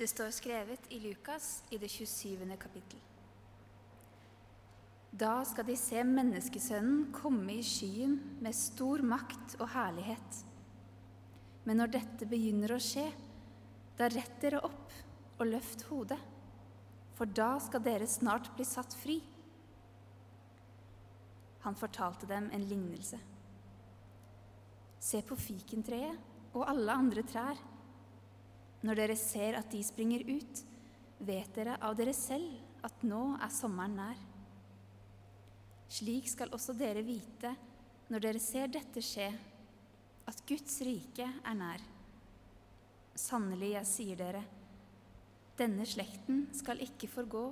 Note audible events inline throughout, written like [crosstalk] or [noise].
Det står skrevet i Lukas i det 27. kapittel. Da skal de se menneskesønnen komme i skyen med stor makt og herlighet. Men når dette begynner å skje, da rett dere opp og løft hodet, for da skal dere snart bli satt fri. Han fortalte dem en lignelse. Se på fikentreet og alle andre trær. Når dere ser at de springer ut, vet dere av dere selv at nå er sommeren nær. Slik skal også dere vite når dere ser dette skje, at Guds rike er nær. Sannelig, jeg sier dere, denne slekten skal ikke forgå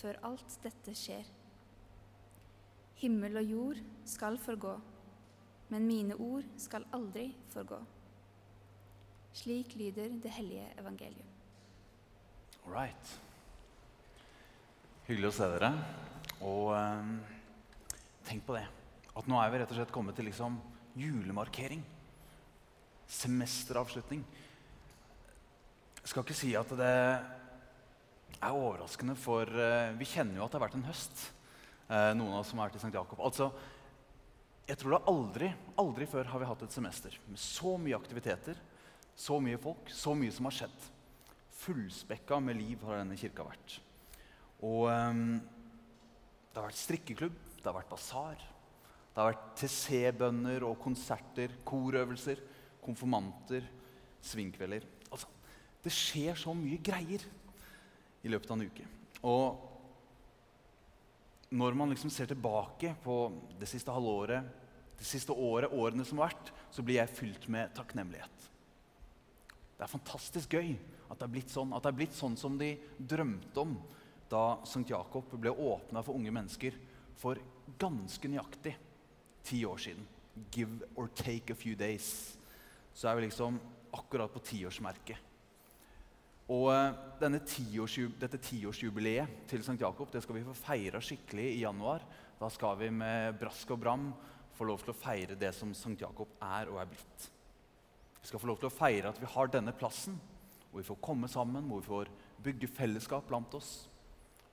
før alt dette skjer. Himmel og jord skal forgå, men mine ord skal aldri forgå. Slik lyder det hellige evangelium. All right. Hyggelig å se dere. Og eh, tenk på det. At nå er vi rett og slett kommet til liksom julemarkering. Semesteravslutning. Jeg skal ikke si at det er overraskende, for eh, vi kjenner jo at det har vært en høst. Eh, noen av oss som har vært i St. Jakob. Altså, jeg tror det aldri, aldri før har vi hatt et semester med så mye aktiviteter, så mye folk, så mye som har skjedd. Fullspekka med liv har denne kirka vært. Og um, det har vært strikkeklubb, det har vært basar, det har vært TC-bønner og konserter, korøvelser, konfirmanter, svingkvelder. Altså, det skjer så mye greier i løpet av en uke. Og når man liksom ser tilbake på det siste halvåret, det siste året, årene som har vært, så blir jeg fylt med takknemlighet. Det er fantastisk gøy at det er blitt sånn, at det er blitt sånn som de drømte om da St. Jakob ble åpna for unge mennesker for ganske nøyaktig ti år siden. Give or take a few days. Så er vi liksom akkurat på tiårsmerket. Og eh, tiårsjub dette tiårsjubileet til St. Jakob det skal vi få feira skikkelig i januar. Da skal vi med brask og bram få lov til å feire det som St. Jakob er og er blitt. Vi skal få lov til å feire at vi har denne plassen, hvor vi får komme sammen, hvor vi får bygge fellesskap blant oss.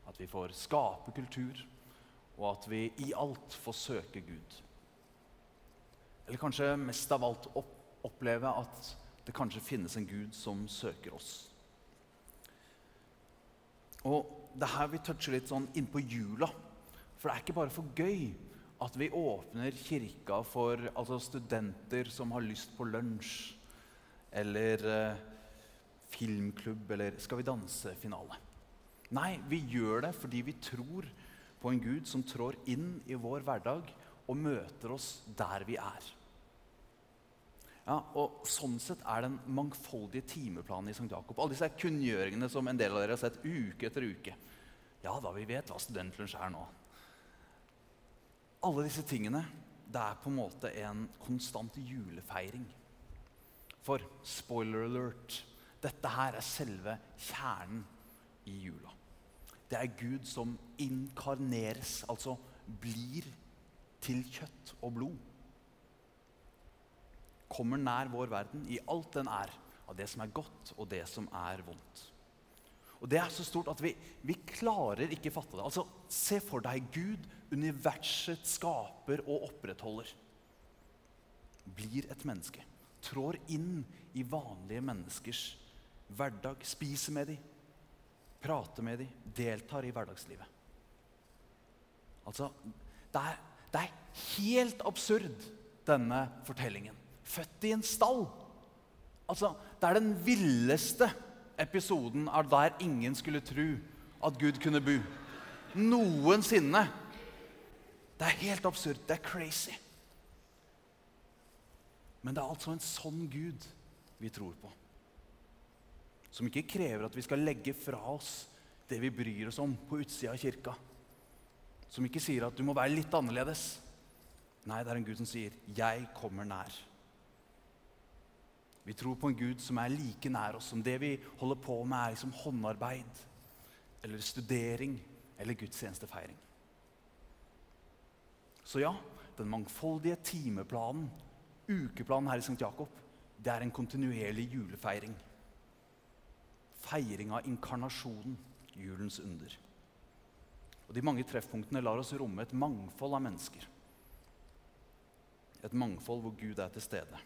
At vi får skape kultur, og at vi i alt får søke Gud. Eller kanskje mest av alt oppleve at det kanskje finnes en Gud som søker oss. Og det er her vi toucher litt sånn innpå jula. For det er ikke bare for gøy at vi åpner kirka for altså studenter som har lyst på lunsj eller eh, filmklubb eller Skal vi danse-finale. Nei, vi gjør det fordi vi tror på en Gud som trår inn i vår hverdag og møter oss der vi er. Ja, og Sånn sett er den mangfoldige timeplanen i St. Jakob. Alle disse kunngjøringene som en del av dere har sett uke etter uke. Ja da, vi vet hva studentlunsj er nå. Alle disse tingene det er på en måte en konstant julefeiring. For spoiler alert dette her er selve kjernen i jula. Det er Gud som inkarneres, altså blir til kjøtt og blod. Kommer nær vår verden i alt den er, av det som er godt og det som er vondt. Og Det er så stort at vi, vi klarer ikke fatte det. Altså, Se for deg Gud, universet skaper og opprettholder, blir et menneske trår inn i vanlige menneskers hverdag. Spiser med dem, prater med dem, deltar i hverdagslivet. Altså, det er, det er helt absurd, denne fortellingen. Født i en stall. Altså, Det er den villeste episoden av der ingen skulle tro at Gud kunne bo. Noensinne. Det er helt absurd. Det er crazy. Men det er altså en sånn Gud vi tror på. Som ikke krever at vi skal legge fra oss det vi bryr oss om på utsida av kirka. Som ikke sier at du må være litt annerledes. Nei, det er en Gud som sier 'Jeg kommer nær'. Vi tror på en Gud som er like nær oss som det vi holder på med, er liksom håndarbeid eller studering eller gudstjenestefeiring. Så ja, den mangfoldige timeplanen ukeplanen her i St. Jakob, det er en kontinuerlig julefeiring. feiring av inkarnasjonen, julens under. Og De mange treffpunktene lar oss romme et mangfold av mennesker. Et mangfold hvor Gud er til stede.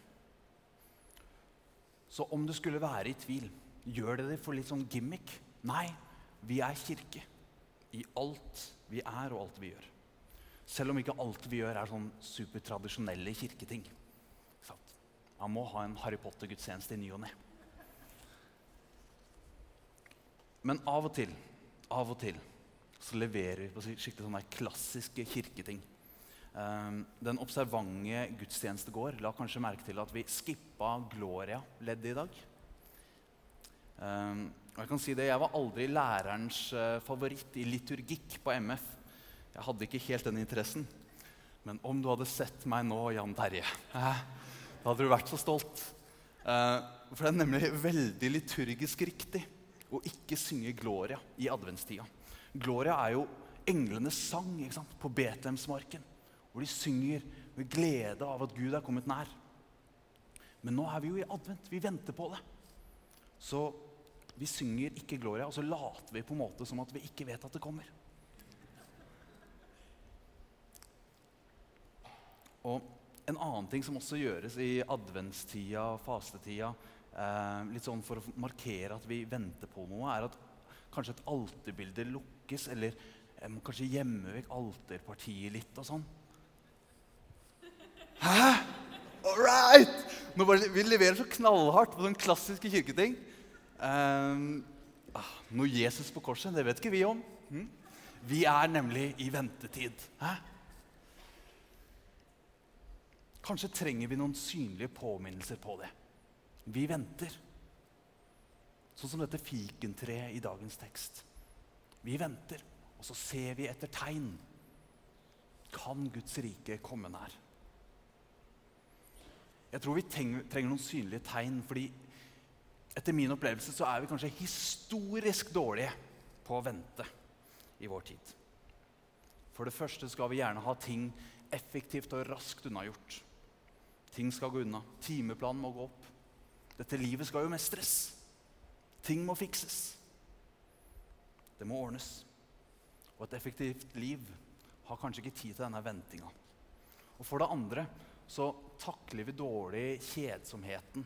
Så om du skulle være i tvil, gjør det det for litt sånn gimmick? Nei, vi er kirke i alt vi er og alt vi gjør. Selv om ikke alt vi gjør, er sånn supertradisjonelle kirketing. Man må ha en Harry Potter-gudstjeneste i ny og ne. Men av og til, av og til, så leverer vi på skikkelig sånne klassiske kirketing. Um, den observante gudstjenestegård la kanskje merke til at vi skippa Gloria-leddet i dag. Um, og Jeg kan si det, jeg var aldri lærerens uh, favoritt i liturgikk på MF. Jeg hadde ikke helt den interessen. Men om du hadde sett meg nå, Jan Terje, [laughs] eh, da hadde du vært så stolt. Uh, for det er nemlig veldig liturgisk riktig å ikke synge Gloria i adventstida. Gloria er jo englenes sang ikke sant? på Betlehemsmarken, hvor de synger med glede av at Gud er kommet nær. Men nå er vi jo i advent. Vi venter på det. Så vi synger ikke Gloria, og så later vi på en måte som at vi ikke vet at det kommer. Og en annen ting som også gjøres i adventstida, fastetida, eh, litt sånn for å markere at vi venter på noe, er at kanskje et alterbilde lukkes, eller eh, kanskje gjemmer vekk alterpartiet litt og sånn. Hæ? All right! Bare, vi leverer så knallhardt på den klassiske kirketing. Eh, ah, noe Jesus på korset, det vet ikke vi om. Hm? Vi er nemlig i ventetid. Hæ? Kanskje trenger vi noen synlige påminnelser på det. Vi venter. Sånn som dette fikentreet i dagens tekst. Vi venter, og så ser vi etter tegn. Kan Guds rike komme nær? Jeg tror vi trenger noen synlige tegn, fordi etter min opplevelse så er vi kanskje historisk dårlige på å vente i vår tid. For det første skal vi gjerne ha ting effektivt og raskt unnagjort. Ting skal gå unna. Timeplanen må gå opp. Dette livet skal jo mestres. Ting må fikses. Det må ordnes. Og et effektivt liv har kanskje ikke tid til denne ventinga. Og for det andre så takler vi dårlig kjedsomheten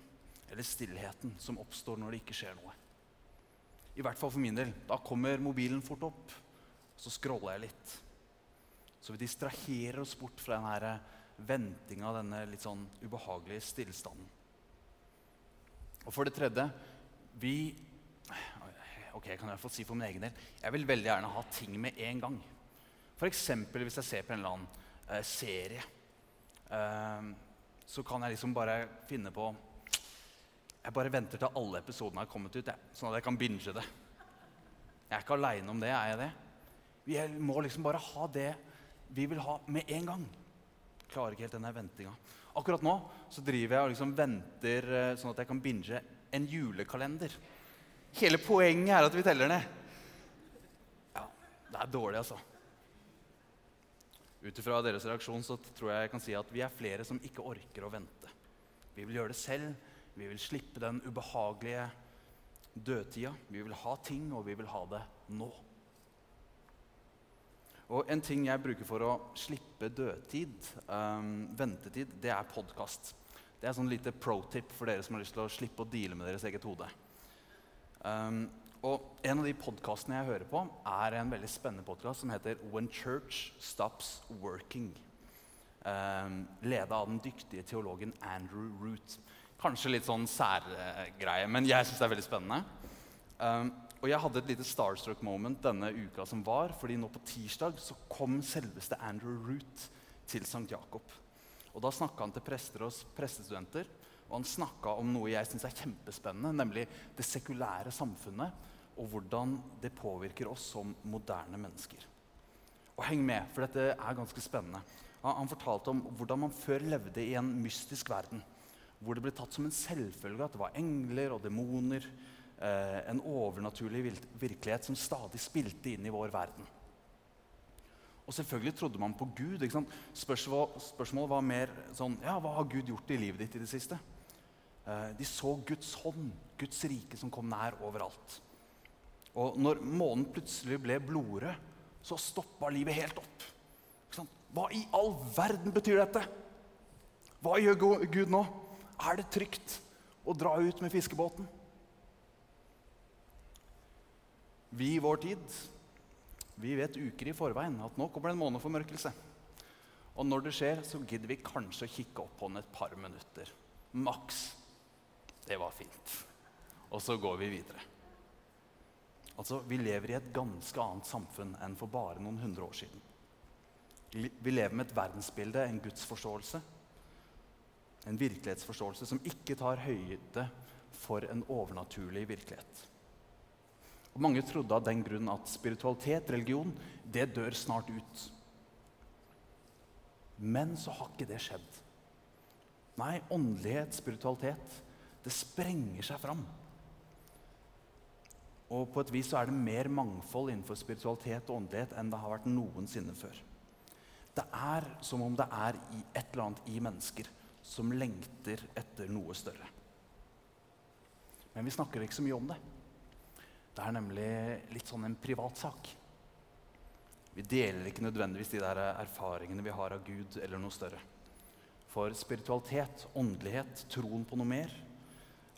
eller stillheten som oppstår når det ikke skjer noe. I hvert fall for min del. Da kommer mobilen fort opp, så scroller jeg litt. Så vi distraherer oss bort fra denne ventinga, denne litt sånn ubehagelige stillstanden. Og for det tredje vi Ok, jeg kan hvert fall si for min egen del. Jeg vil veldig gjerne ha ting med en gang. F.eks. hvis jeg ser på en eller annen eh, serie. Eh, så kan jeg liksom bare finne på Jeg bare venter til alle episodene har kommet ut, jeg, sånn at jeg kan binge det. Jeg er ikke aleine om det, er jeg det? Vi må liksom bare ha det vi vil ha, med en gang. Klarer ikke helt denne ventinga. Akkurat nå så driver jeg og liksom venter eh, sånn at jeg kan binge en julekalender. Hele poenget er at vi teller ned. Ja, det er dårlig, altså. Ut ifra deres reaksjon så tror jeg jeg kan si at vi er flere som ikke orker å vente. Vi vil gjøre det selv. Vi vil slippe den ubehagelige dødtida. Vi vil ha ting, og vi vil ha det nå. Og en ting jeg bruker for å slippe dødtid, um, ventetid, det er podkast. Det er sånn lite pro-tip for dere som har lyst til å slippe å deale med deres eget hode. Um, og En av de podkastene jeg hører på, er en veldig spennende podkast som heter When Church Stops Working. Um, Leda av den dyktige teologen Andrew Root. Kanskje litt sånn særgreie, men jeg syns det er veldig spennende. Um, og jeg hadde et lite starstruck moment denne uka som var, fordi nå på tirsdag så kom selveste Andrew Root til St. Jakob. Og Da snakka han til prester og prestestudenter, og han snakka om noe jeg syns er kjempespennende, nemlig det sekulære samfunnet, og hvordan det påvirker oss som moderne mennesker. Og Heng med, for dette er ganske spennende. Han, fortalte om hvordan man før levde i en mystisk verden, hvor det ble tatt som en selvfølge at det var engler og demoner en overnaturlig virkelighet som stadig spilte inn i vår verden. Og selvfølgelig trodde man på Gud. ikke Spørsmål, spørsmålet var mer sånn Ja, hva har Gud gjort i livet ditt i det siste? Eh, de så Guds hånd, Guds rike, som kom nær overalt. Og når månen plutselig ble blodrød, så stoppa livet helt opp. Hva i all verden betyr dette? Hva gjør Gud nå? Er det trygt å dra ut med fiskebåten? Vi i vår tid vi vet uker i forveien at nå kommer det en måneformørkelse. Og når det skjer, så gidder vi kanskje å kikke opp på den et par minutter. Maks. Det var fint. Og så går vi videre. Altså, Vi lever i et ganske annet samfunn enn for bare noen hundre år siden. Vi lever med et verdensbilde, en gudsforståelse, en virkelighetsforståelse som ikke tar høyde for en overnaturlig virkelighet. Og mange trodde av den grunn at spiritualitet, religion, det dør snart ut. Men så har ikke det skjedd. Nei, åndelighet, spiritualitet, det sprenger seg fram. Og på et vis så er det mer mangfold innenfor spiritualitet og åndelighet enn det har vært noensinne før. Det er som om det er i et eller annet i mennesker som lengter etter noe større. Men vi snakker ikke så mye om det. Det er nemlig litt sånn en privatsak. Vi deler ikke nødvendigvis de der erfaringene vi har av Gud eller noe større. For spiritualitet, åndelighet, troen på noe mer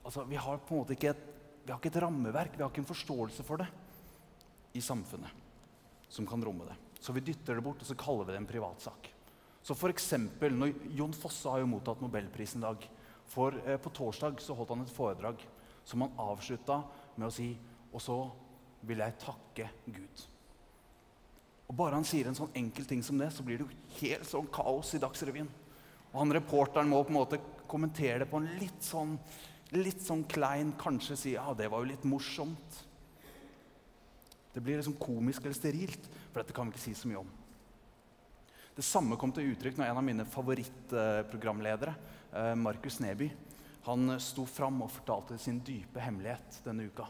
altså Vi har på en måte ikke et ikke et rammeverk, vi har ikke en forståelse for det i samfunnet som kan romme det. Så vi dytter det bort og så kaller vi det en privatsak. Så for eksempel, når Jon Fosse har jo mottatt Nobelprisen i dag. For eh, På torsdag så holdt han et foredrag som han avslutta med å si Og så vil jeg takke Gud. Og Bare han sier en sånn enkel ting som det, så blir det jo helt sånn kaos i Dagsrevyen. Og han reporteren må på en måte kommentere det på en litt sånn litt sånn klein kanskje si ja, det var jo litt morsomt. Det blir liksom komisk eller sterilt, for dette kan vi ikke si så mye om. Det samme kom til uttrykk når en av mine favorittprogramledere, eh, Markus Neby, han sto fram og fortalte sin dype hemmelighet denne uka.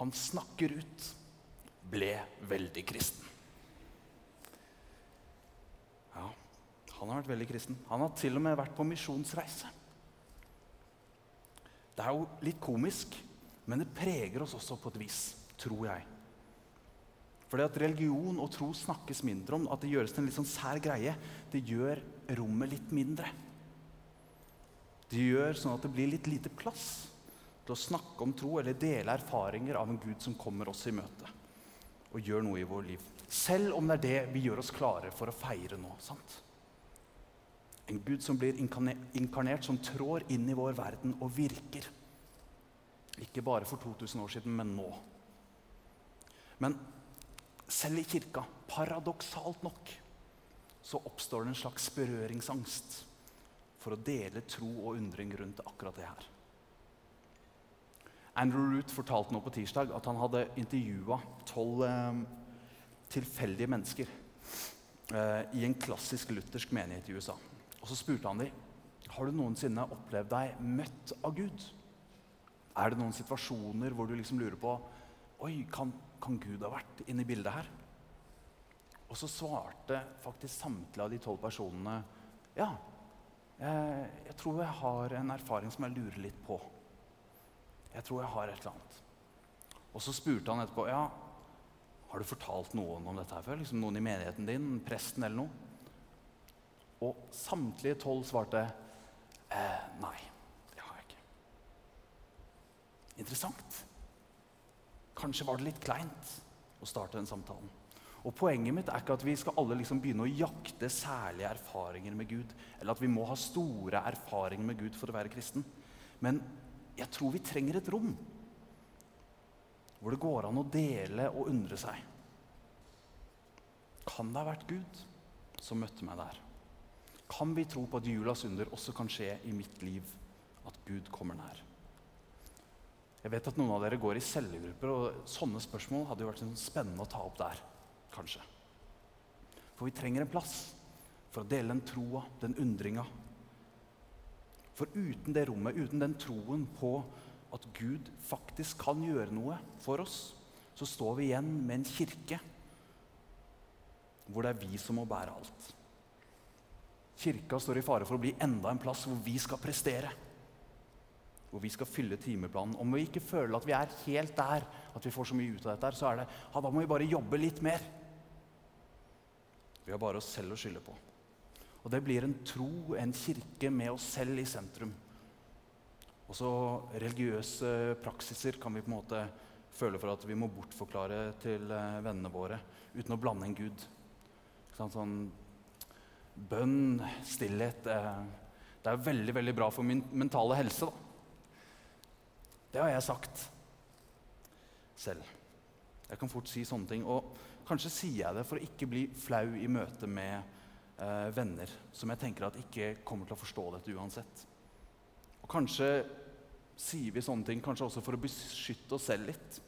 Han snakker ut, ble veldig kristen. Ja, han har vært veldig kristen. Han har til og med vært på misjonsreise. Det er jo litt komisk, men det preger oss også på et vis, tror jeg. Fordi at religion og tro snakkes mindre om, at det gjøres til en litt sånn sær greie, det gjør rommet litt mindre. Det gjør sånn at det blir litt lite plass til å snakke om tro eller dele erfaringer av en Gud som kommer oss i møte og gjør noe i vår liv. Selv om det er det vi gjør oss klare for å feire nå. sant? En Gud som blir inkarnert, som trår inn i vår verden og virker. Ikke bare for 2000 år siden, men nå. Men selv i kirka, paradoksalt nok, så oppstår det en slags berøringsangst for å dele tro og undring rundt akkurat det her. Andrew Root fortalte nå på tirsdag at han hadde intervjua tolv eh, tilfeldige mennesker eh, i en klassisk luthersk menighet i USA. Og så spurte han dem har du noensinne opplevd deg møtt av Gud. Er det noen situasjoner hvor du liksom lurer på Oi, kan, kan Gud ha vært inne i bildet her? Og så svarte faktisk samtlige av de tolv personene ja. Jeg, jeg, tror jeg har en erfaring som jeg lurer litt på. Jeg tror jeg har et eller annet. Og så spurte han etterpå ja, har du fortalt noen om dette her før. Liksom noen i menigheten din, presten eller noe. Og samtlige tolv svarte eh, nei. Det har jeg ikke. Interessant. Kanskje var det litt kleint å starte den samtalen. Og Poenget mitt er ikke at vi skal alle liksom begynne å jakte særlige erfaringer med Gud, eller at vi må ha store erfaringer med Gud for å være kristen. Men jeg tror vi trenger et rom hvor det går an å dele og undre seg. Kan det ha vært Gud som møtte meg der? Kan vi tro på at julas under også kan skje i mitt liv? At Gud kommer nær? Jeg vet at noen av dere går i cellegrupper, og sånne spørsmål hadde jo vært sånn spennende å ta opp der. kanskje. For vi trenger en plass for å dele den troa, den undringa. For uten det rommet, uten den troen på at Gud faktisk kan gjøre noe for oss, så står vi igjen med en kirke hvor det er vi som må bære alt. Kirka står i fare for å bli enda en plass hvor vi skal prestere. hvor vi skal fylle timeplanen. Om vi ikke føler at vi er helt der, at vi får så mye ut av dette, så er det ja, da må vi bare jobbe litt mer. Vi har bare oss selv å skylde på. Og det blir en tro, en kirke med oss selv i sentrum. Også religiøse praksiser kan vi på en måte føle for at vi må bortforklare til eh, vennene våre uten å blande en Gud. Sånn, sånn bønn, stillhet eh, Det er veldig veldig bra for min mentale helse. da. Det har jeg sagt selv. Jeg kan fort si sånne ting. Og kanskje sier jeg det for å ikke bli flau i møte med eh, venner som jeg tenker at ikke kommer til å forstå dette uansett. Og kanskje sier vi sånne ting kanskje også for å beskytte oss selv litt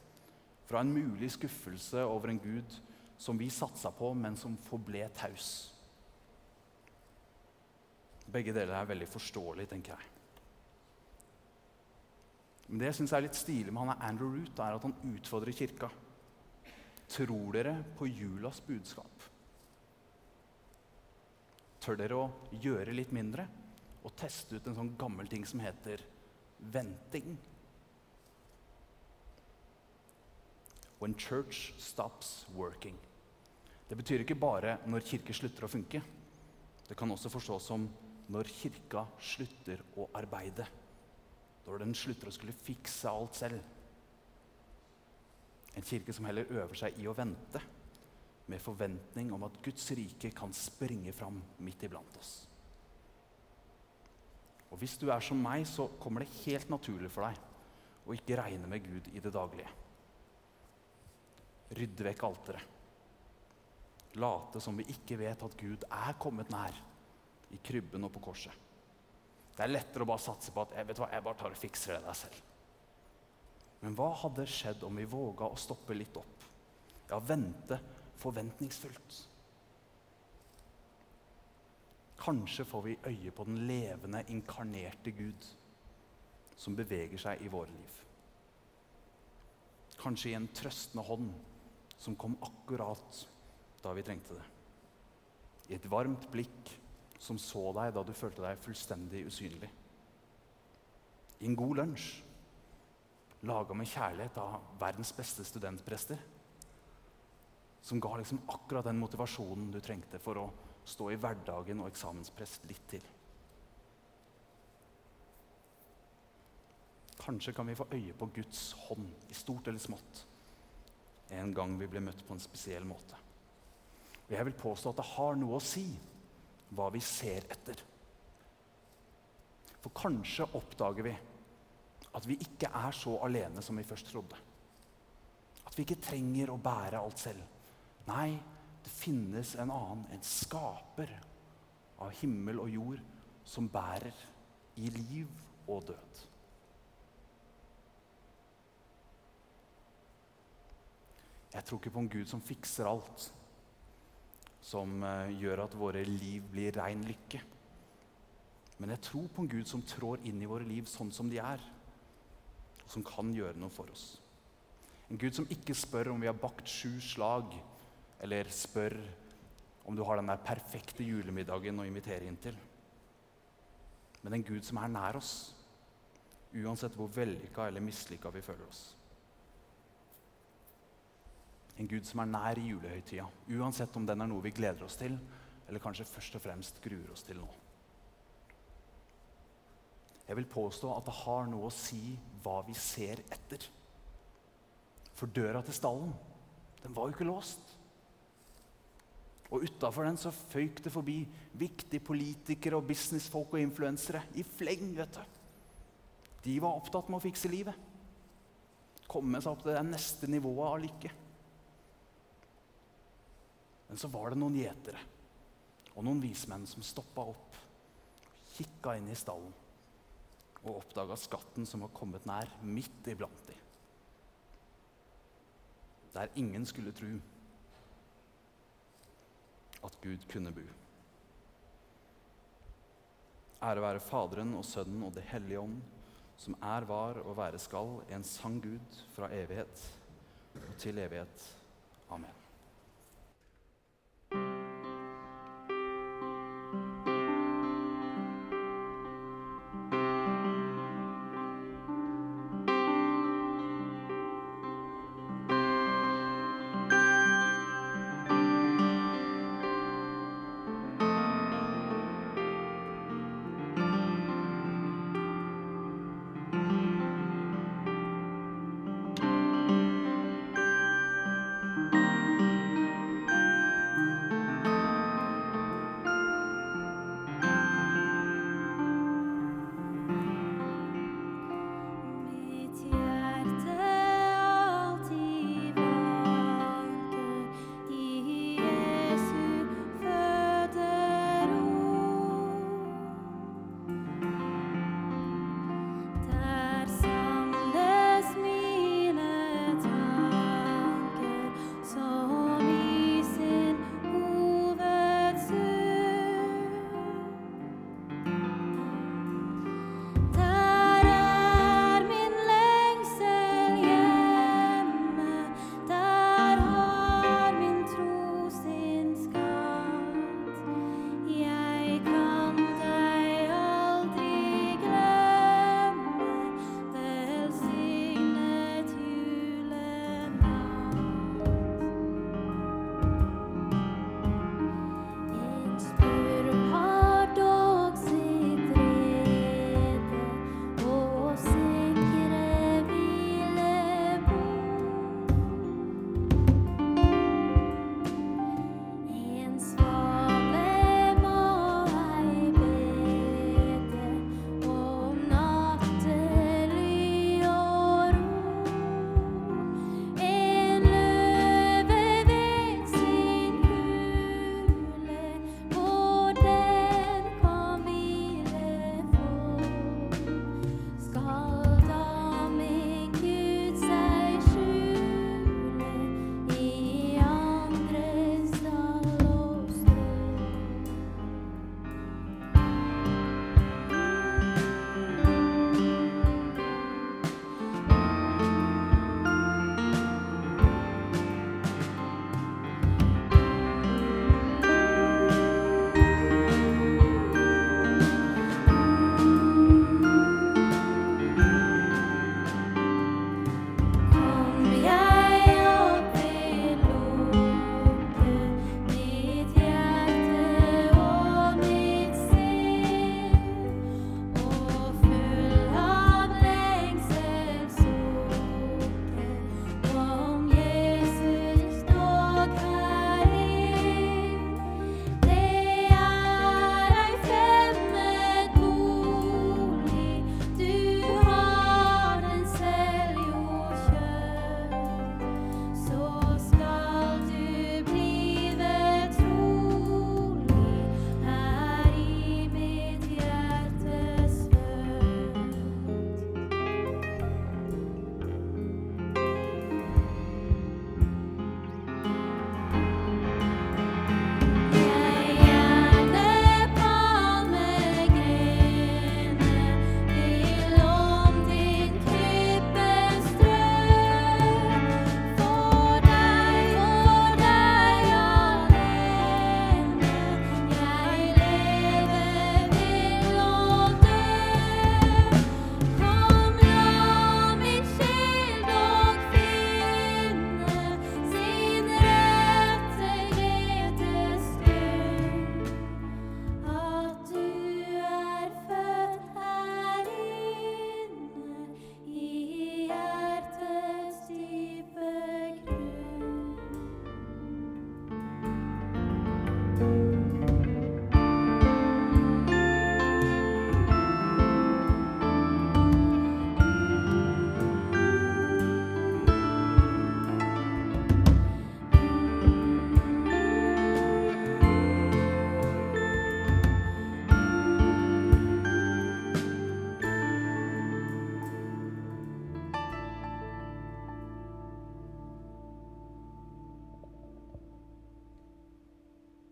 fra en mulig skuffelse over en Gud som vi satsa på, men som forble taus. Begge deler er veldig forståelig, tenker jeg. Men det jeg syns er litt stilig med han er Andrew Root, er at han utfordrer kirka. Tror dere på julas budskap? Tør dere å gjøre litt mindre og teste ut en sånn gammel ting som heter venting? When church stops working. Det betyr ikke bare når kirke slutter å funke. Det kan også forstås som når kirka slutter å arbeide. Når den slutter å skulle fikse alt selv. En kirke som heller øver seg i å vente, med forventning om at Guds rike kan springe fram midt iblant oss. Og Hvis du er som meg, så kommer det helt naturlig for deg å ikke regne med Gud i det daglige. Rydde vekk alteret. Late som vi ikke vet at Gud er kommet nær i krybben og på korset. Det er lettere å bare satse på at jeg, vet hva, jeg bare tar og fikser det der selv. Men hva hadde skjedd om vi våga å stoppe litt opp? Ja, vente forventningsfullt. Kanskje får vi øye på den levende, inkarnerte Gud som beveger seg i våre liv. Kanskje i en trøstende hånd som kom akkurat da vi trengte det. I et varmt blikk som så deg da du følte deg fullstendig usynlig. I en god lunsj, laga med kjærlighet av verdens beste studentprester. Som ga liksom akkurat den motivasjonen du trengte for å stå i hverdagen og eksamenspress litt til. Kanskje kan vi få øye på Guds hånd, i stort eller smått, en gang vi blir møtt på en spesiell måte. Og jeg vil påstå at det har noe å si hva vi ser etter. For kanskje oppdager vi at vi ikke er så alene som vi først trodde. At vi ikke trenger å bære alt selv. Nei, det finnes en annen, en skaper av himmel og jord, som bærer i liv og død. Jeg tror ikke på en Gud som fikser alt som eh, gjør at våre liv blir rein lykke. Men jeg tror på en Gud som trår inn i våre liv sånn som de er, og som kan gjøre noe for oss. En Gud som ikke spør om vi har bakt sju slag, eller spør om du har den der perfekte julemiddagen å invitere inn til. Men en Gud som er nær oss, uansett hvor vellykka eller mislykka vi føler oss. En Gud som er nær i julehøytida, uansett om den er noe vi gleder oss til, eller kanskje først og fremst gruer oss til nå. Jeg vil påstå at det har noe å si hva vi ser etter. For døra til stallen, den var jo ikke låst. Og utafor den så føyk det forbi viktige politikere og businessfolk og influensere i fleng. vet du. De var opptatt med å fikse livet. Komme seg opp til det neste nivået av lykke. Men så var det noen gjetere og noen vismenn som stoppa opp, kikka inn i stallen og oppdaga skatten som var kommet nær, midt iblant dem. Der ingen skulle tro at Gud kunne bo. Ære være Faderen og Sønnen og Det hellige ånd, som er, var og være skal, en sann Gud fra evighet og til evighet. Amen.